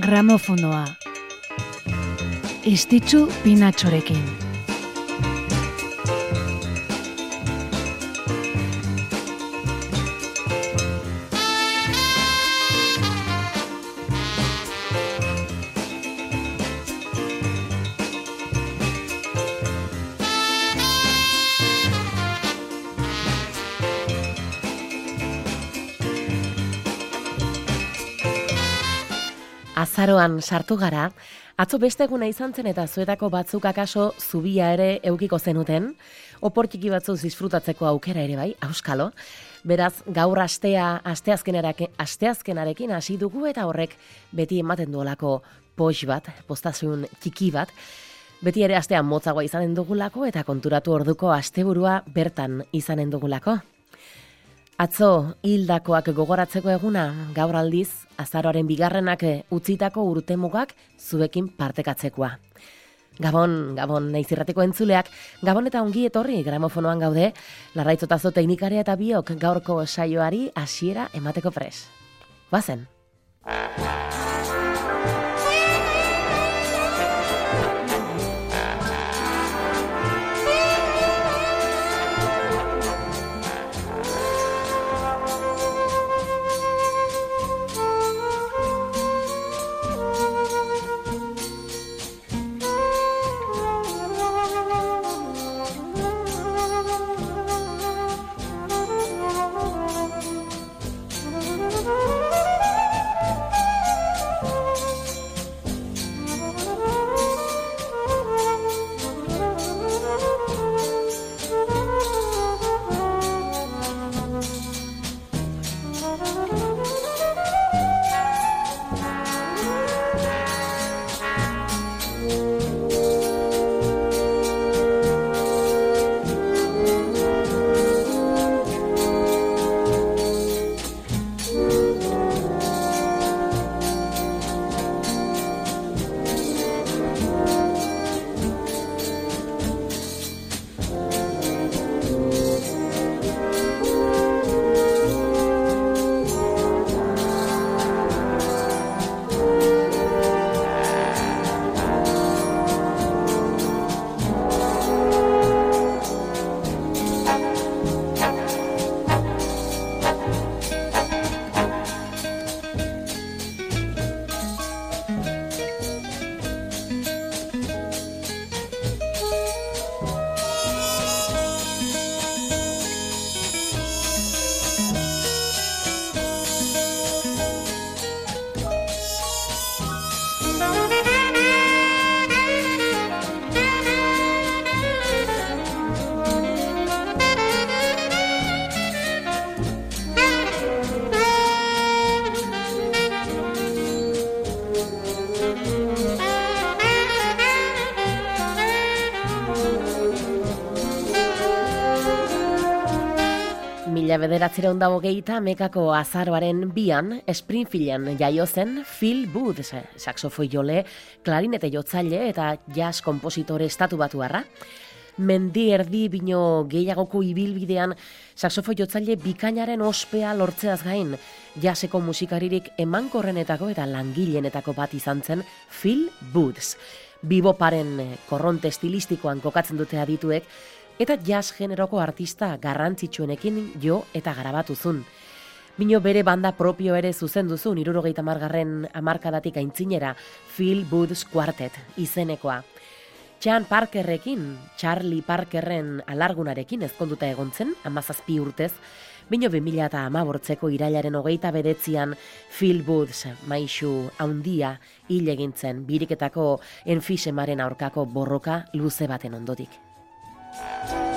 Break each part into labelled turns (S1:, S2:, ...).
S1: gramofonoa. Istitzu pinatxorekin.
S2: Azaroan sartu gara, atzo beste eguna izan zen eta zuetako batzuk akaso zubia ere eukiko zenuten, oportiki batzuk disfrutatzeko aukera ere bai, auskalo. Beraz, gaur astea asteazkenarekin hasi dugu eta horrek beti ematen duolako poix bat, postazun txiki bat, beti ere astean motzagoa izanen dugulako eta konturatu orduko asteburua bertan izanen dugulako. Atzo, hildakoak gogoratzeko eguna, gaur aldiz, azaroaren bigarrenak utzitako urtemugak zuekin partekatzekoa. Gabon, Gabon, nahi zirrateko entzuleak, Gabon eta ongi etorri gramofonoan gaude, larraitzotazo teknikaria eta biok gaurko saioari hasiera emateko pres. Bazen. Mila bederatzera ondago gehieta mekako azaroaren bian, Springfielden jaio zen Phil Booth, saxofoi jole, klarinete jotzaile eta jazz kompositore estatu batu harra. Mendi erdi bino gehiagoko ibilbidean saxofoi jotzaile bikainaren ospea lortzeaz gain, jazzeko musikaririk emankorrenetako eta langilenetako bat izan zen Phil Booth. Biboparen korronte estilistikoan kokatzen dute adituek, eta jazz generoko artista garrantzitsuenekin jo eta garabatuzun. Bino bere banda propio ere zuzen duzun, irurogeita margarren amarkadatik aintzinera, Phil Booth's Quartet, izenekoa. Chan Parkerrekin, Charlie Parkerren alargunarekin ezkonduta egontzen, amazazpi urtez, Bino 2000 eta amabortzeko irailaren hogeita bedetzian Phil Booths maixu haundia hil egintzen biriketako enfisemaren aurkako borroka luze baten ondotik. Bye.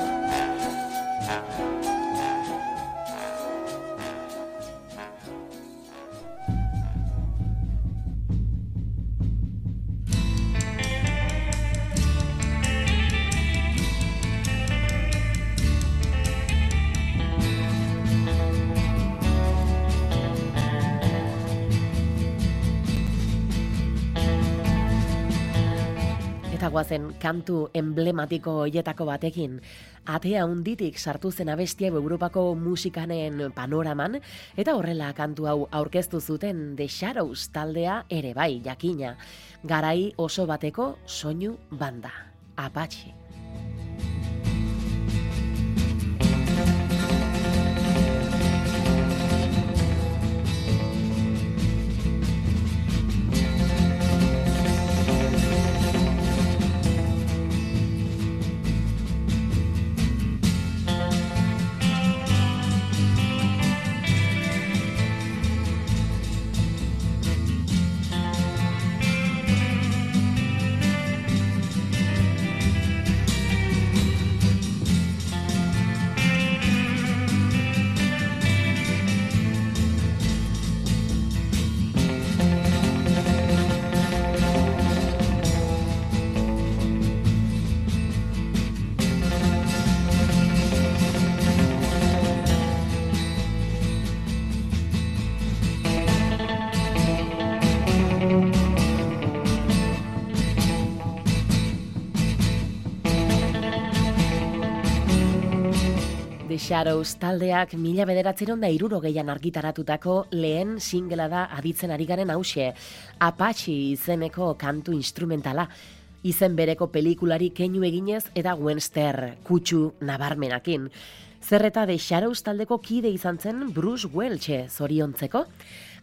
S2: Zen kantu emblematiko hoietako batekin. Atea unditik sartu zen abestia Europako musikanen panoraman, eta horrela kantu hau aurkeztu zuten The Shadows taldea ere bai jakina. Garai oso bateko soinu banda. Apache. Shadows taldeak mila bederatzeron da iruro gehian argitaratutako lehen singela da aditzen ari garen hause, Apache izeneko kantu instrumentala, izen bereko pelikulari keinu eginez eta Wenster kutsu nabarmenakin. Zerreta de Shadows taldeko kide izan zen Bruce Welch zoriontzeko,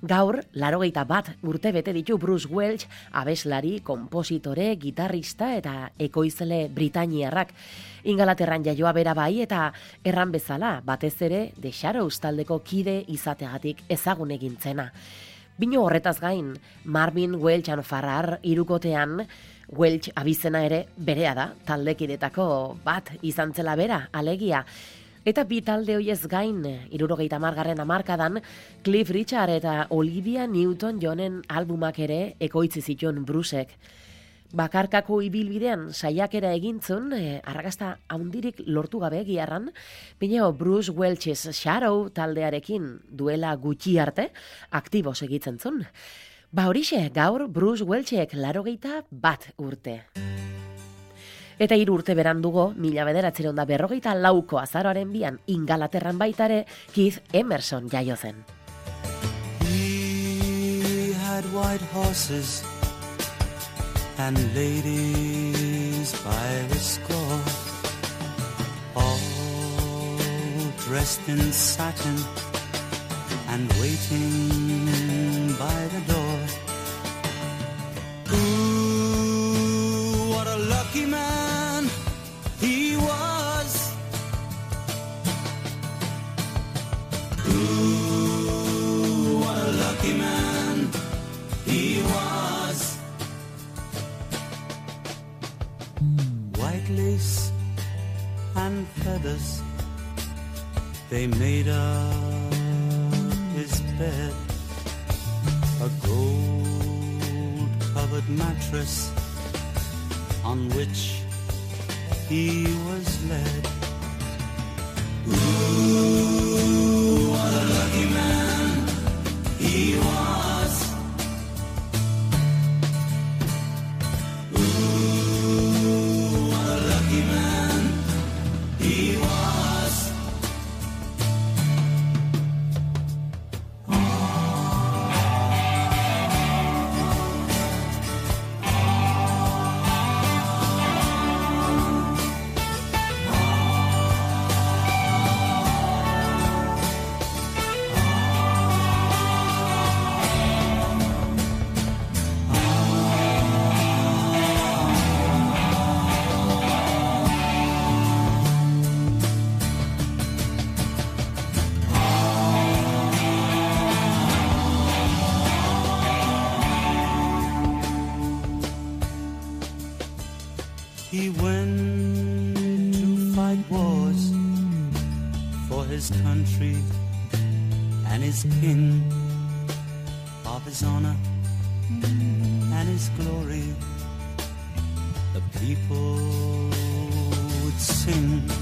S2: Gaur, larogeita bat urte bete ditu Bruce Welch, abeslari, kompositore, gitarrista eta ekoizele Britaniarrak. Ingalaterran jaioa bera bai eta erran bezala batez ere de Shadows taldeko kide izateagatik ezagun egintzena. Bino horretaz gain, Marvin Welch Farrar irukotean, Welch abizena ere berea da, taldekidetako bat izan zela bera, alegia. Eta bi talde hoiez gain, irurogeita margarren amarkadan, Cliff Richard eta Olivia Newton-Jonen albumak ere ekoitzi zituen Brusek. Bakarkako ibilbidean saiakera egintzun, eh, arrakasta haundirik lortu gabe giarran, bineo Bruce Welch's Shadow taldearekin duela gutxi arte, aktibo segitzen zun. Ba horixe, gaur Bruce Welchek larogeita bat urte. Eta hiru urte berandugo, mila bederatzen da berrogeita lauko azaroaren bian ingalaterran baitare, Keith Emerson jaio zen. He had white horses and ladies by the score All dressed in satin and waiting by the door is king of his honor and his glory. The people would sing.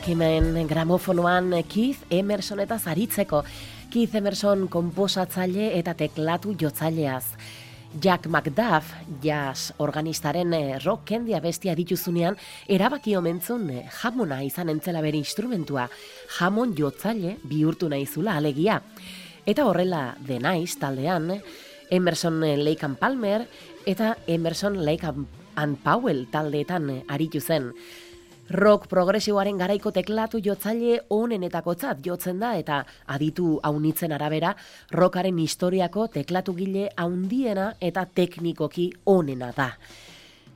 S3: Lakimen gramofonoan Keith Emerson eta zaritzeko. Keith Emerson komposatzaile eta teklatu jotzaileaz. Jack McDuff, jazz organistaren eh, rock kendia bestia dituzunean, erabaki omentzun eh, jamona izan entzela bere instrumentua, jamon jotzaile bihurtu naizula alegia. Eta horrela Nice taldean, Emerson Lake and Palmer eta Emerson Lake and Powell taldeetan aritu zen. Rock progresiboaren garaiko teklatu jotzaile onenetakotzat jotzen da eta aditu haunitzen arabera rockaren historiako teklatu gile haundiena eta teknikoki onena da.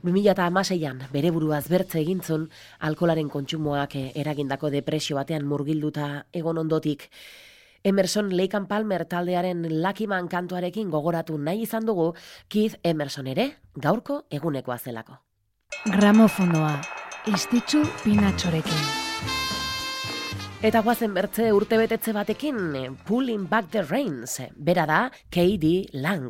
S3: 2006an bere buruaz bertze egintzun alkolaren kontsumoak eragindako depresio batean murgilduta egon ondotik. Emerson Lake Palmer taldearen Lucky Man kantuarekin gogoratu nahi izan dugu Keith Emerson ere gaurko egunekoa zelako.
S1: Gramofonoa Istitzu pinatxorekin.
S3: Eta guazen bertze urte betetze batekin, Pulling Back the Reins, bera da K.D. Lang.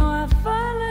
S4: now I finally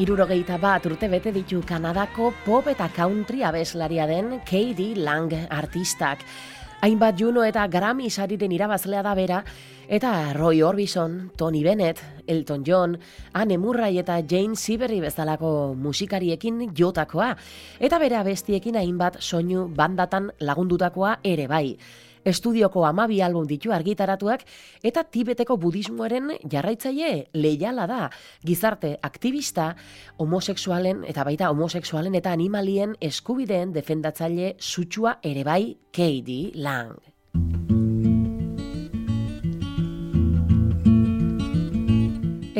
S2: irurogeita bat urte bete ditu Kanadako pop eta country abeslaria den Katie Lang artistak. Hainbat Juno eta Grammy sariren irabazlea da bera, eta Roy Orbison, Tony Bennett, Elton John, Anne Murray eta Jane Siberry bezalako musikariekin jotakoa, eta bere abestiekin hainbat soinu bandatan lagundutakoa ere bai estudioko amabi album ditu argitaratuak eta tibeteko budismoaren jarraitzaile leiala da. Gizarte aktivista, homosexualen eta baita homosexualen eta animalien eskubideen defendatzaile sutsua ere bai Katie Lang.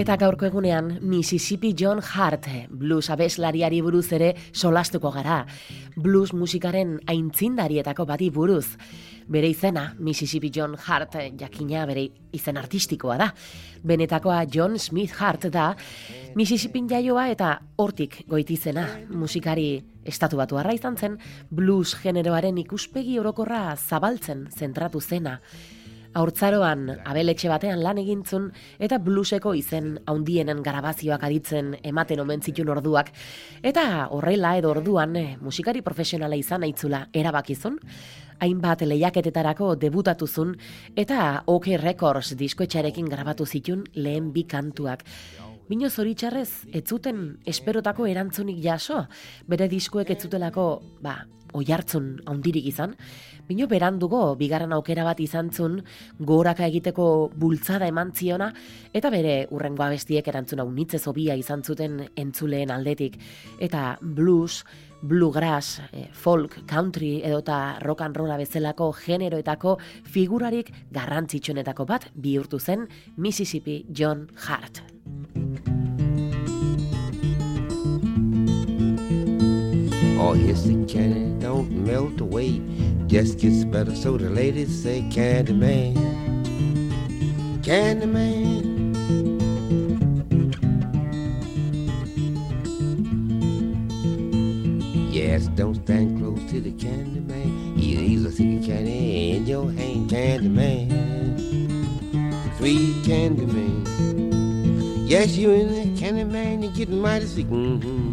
S2: Eta gaurko egunean Mississippi John Hart blues abeslariari buruz ere solastuko gara. Blues musikaren aintzindarietako bati buruz. Bere izena, Mississippi John Hart, jakina bere izen artistikoa da. Benetakoa John Smith Hart da, Mississippi jaioa eta hortik goitizena, musikari estatu batu arra izan zen, blues generoaren ikuspegi orokorra zabaltzen zentratu zena. Aurtzaroan abeletxe batean lan egintzun eta blueseko izen haundienen garabazioak aditzen ematen omen zitun orduak. Eta horrela edo orduan eh, musikari profesionala izan aitzula erabakizun, hainbat lehiaketetarako debutatuzun eta OK Records diskoetxarekin grabatu zitun lehen bi kantuak. Bino zoritxarrez, ez zuten esperotako erantzunik jaso, bere diskoek ez zutelako, ba, oi hartzun haundirik izan, bino berandugo, bigarren aukera bat izan zun, goraka egiteko bultzada eman ziona, eta bere urrengo abestiek erantzuna unitze zobia izan zuten entzuleen aldetik, eta blues, bluegrass, eh, folk, country edota rock and rolla bezalako generoetako figurarik garrantzitsuenetako bat bihurtu zen Mississippi John Hart.
S5: Oh, yes, the candy don't melt away. Just gets better, so the ladies say, Candy man, Candy man. Yes, don't stand close to the candy man. Either see the candy in your hand, candy man. Sweet candy man. Yes, you in the candy man, you're getting mighty sick. Mm-hmm.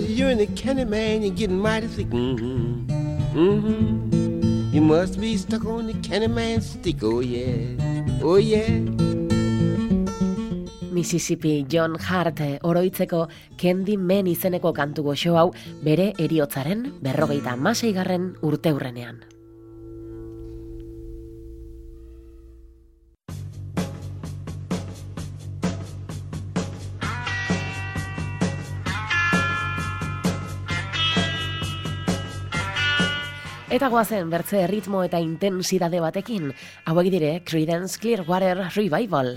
S5: Said, you're in the candy man, you're getting mighty sick. Mm-hmm. Mm-hmm. You must be stuck on the candy man stick, oh yeah. Oh yeah.
S2: Mississippi John Hart oroitzeko Candy Man izeneko kantu goxo hau bere eriotzaren berrogeita maseigarren urte hurrenean. Eta goazen bertze ritmo eta intensidade batekin, hauek dire Creedence Clearwater Revival.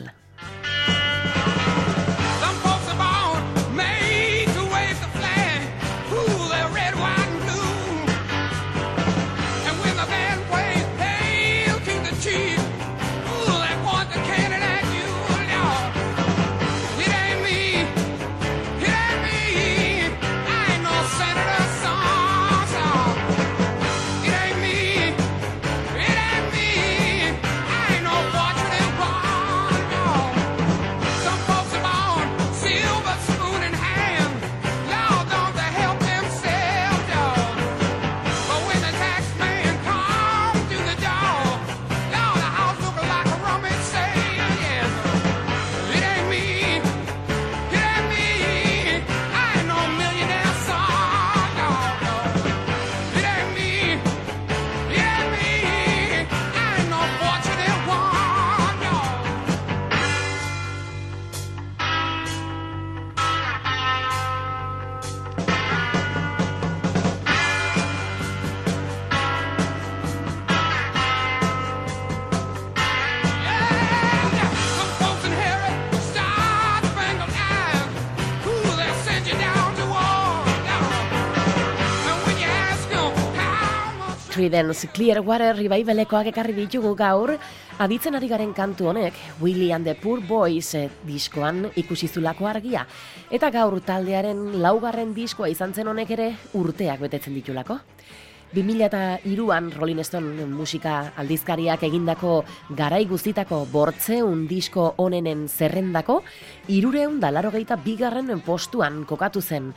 S2: Creedence Clearwater Revivaleko ekarri ditugu gaur, aditzen ari garen kantu honek, Willie and the Poor Boys eh, diskoan ikusizulako argia. Eta gaur taldearen laugarren diskoa izan zen honek ere urteak betetzen ditulako. 2002an Rolling Stone musika aldizkariak egindako garai guztitako bortzeun disko onenen zerrendako, irureun dalaro bigarren postuan kokatu zen.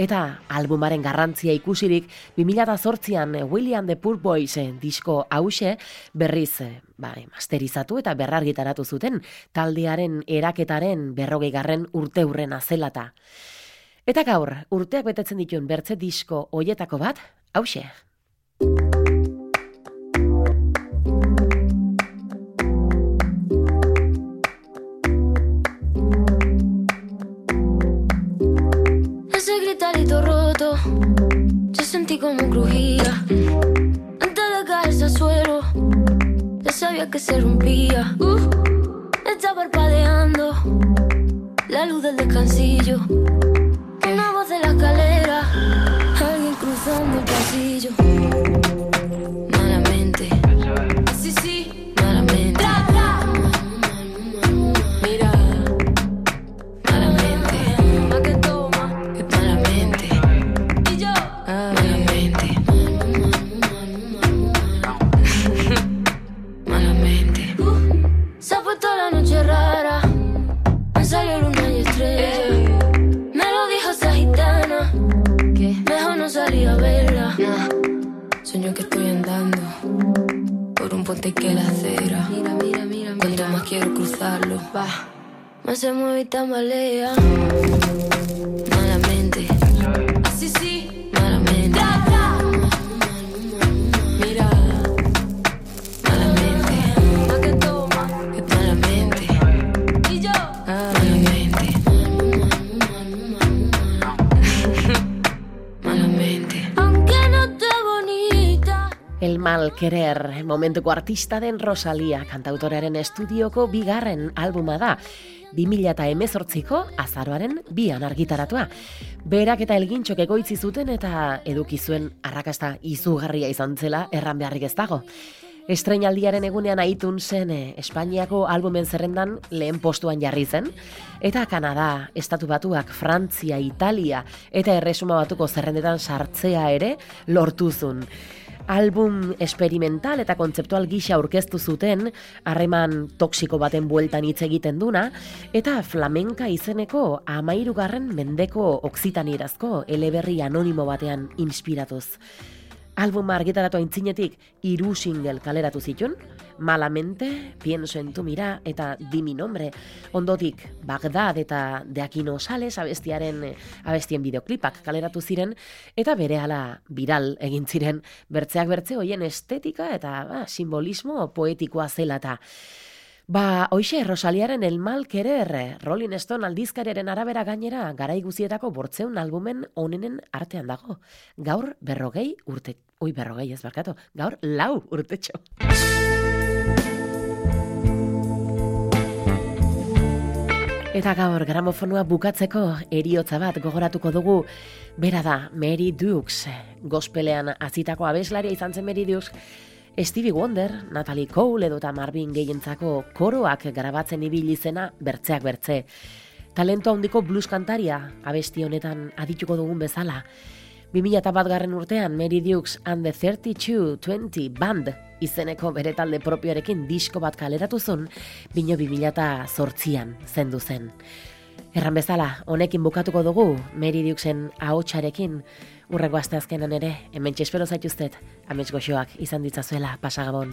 S2: Eta albumaren garrantzia ikusirik 2008an William the Poor Boys disko hause berriz eh, bai, masterizatu eta berrargitaratu zuten taldearen eraketaren berrogei garren urte hurren azelata. Eta gaur, urteak betetzen dituen bertze disko hoietako bat, hause.
S6: Yo sentí como crujía. Antes de caerse al suelo, ya sabía que se rompía. Uh, está parpadeando la luz del descansillo. Se mueve y tambalea. Malamente. Así sí, malamente. Mira. Malamente. ¿A que toma? Malamente. Y yo. Malamente. Malamente. Aunque no te bonita.
S2: El mal querer, momentuko artista den Rosalia, kantautorearen estudioko bigarren albuma da. 2000 eta emezortziko azaroaren bian argitaratua. Berak eta elgintxok egoitzi zuten eta eduki zuen arrakasta izugarria izan zela erran beharrik ez dago. Estreinaldiaren egunean aitun zen eh, Espainiako albumen zerrendan lehen postuan jarri zen, eta Kanada, Estatu Batuak, Frantzia, Italia eta Erresuma Batuko zerrendetan sartzea ere lortuzun. Album experimental eta kontzeptual gisa aurkeztu zuten, harreman toksiko baten bueltan hitz egiten duna, eta flamenka izeneko amairugarren mendeko oksitanierazko eleberri anonimo batean inspiratuz. Album argitaratu aintzinetik hiru single kaleratu zitun, Malamente, Pienso en tu mira eta Di mi nombre. Ondotik Bagdad eta De Aquino Sales abestiaren abestien videoklipak kaleratu ziren eta berehala viral egin ziren bertzeak bertze hoien estetika eta ba, simbolismo poetikoa zela eta Ba, hoxe, Rosaliaren El Mal Querer, Rolling Stone aldizkariaren arabera gainera, garai guzietako bortzeun albumen onenen artean dago. Gaur berrogei urte, ui berrogei ez barkatu, gaur lau urtetxo. Eta gaur gramofonua bukatzeko eriotza bat gogoratuko dugu, bera da Mary Dukes, gospelean azitako abeslaria izan zen Mary Dukes, Stevie Wonder, Natalie Cole edo eta Marvin gehientzako koroak grabatzen ibili zena bertzeak bertze. Talento handiko blues kantaria abesti honetan adituko dugun bezala. 2001 garren urtean Mary Dukes and the 3220 Band izeneko bere talde propioarekin disko bat kaleratu zuen, bino 2008an zendu zen. Erran bezala, honekin bukatuko dugu, Mary Dukesen ahotsarekin urrengo aste azkenan ere, hemen txespero zaituztet, amets goxoak izan ditzazuela, pasagabon.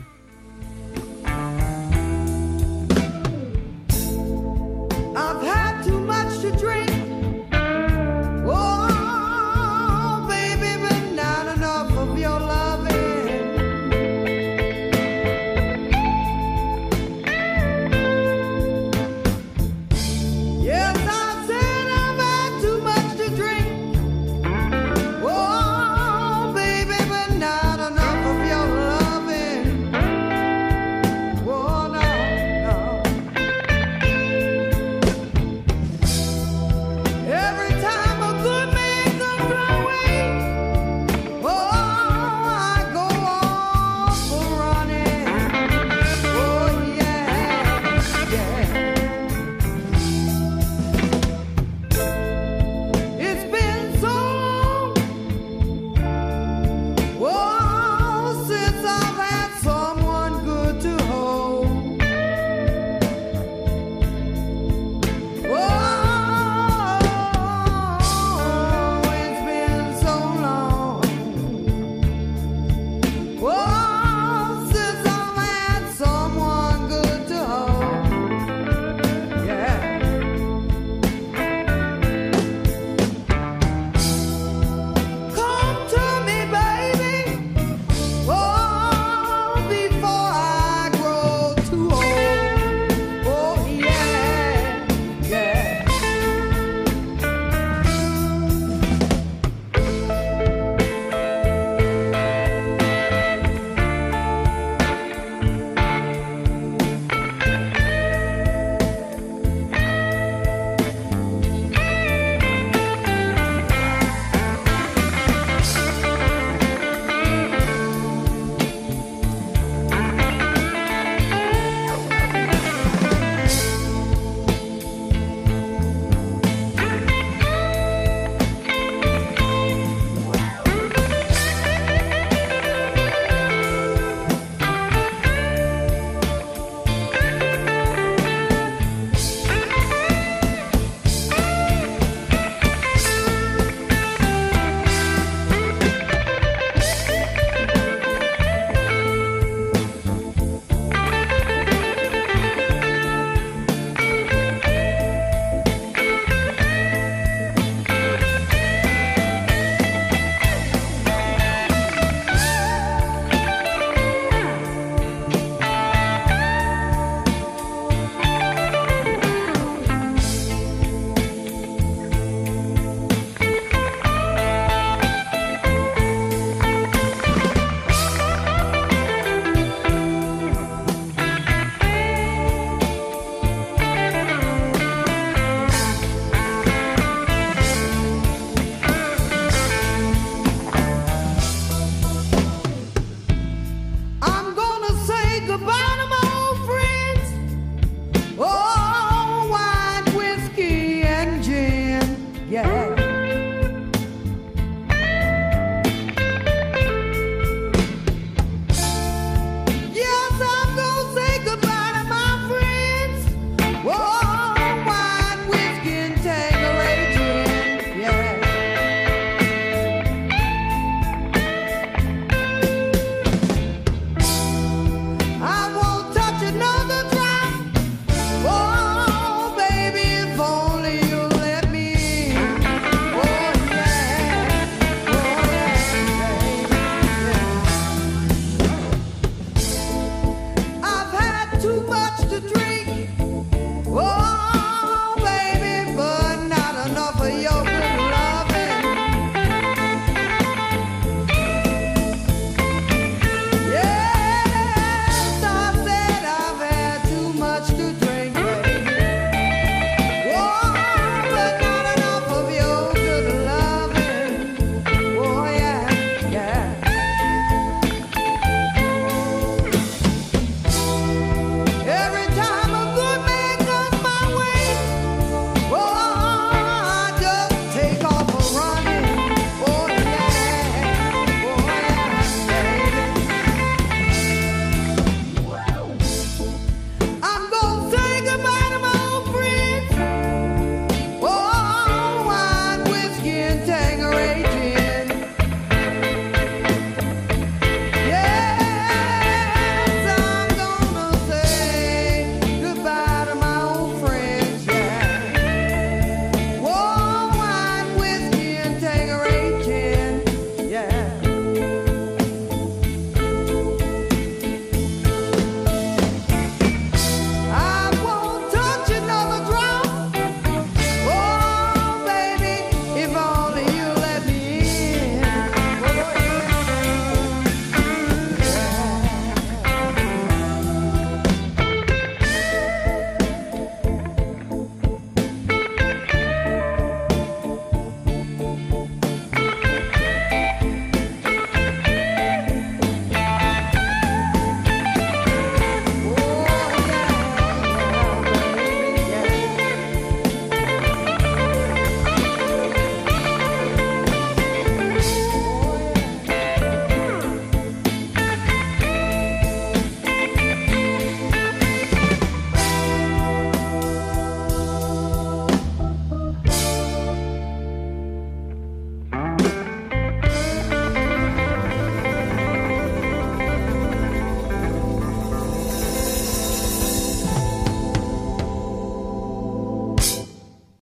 S7: I've had too much to drink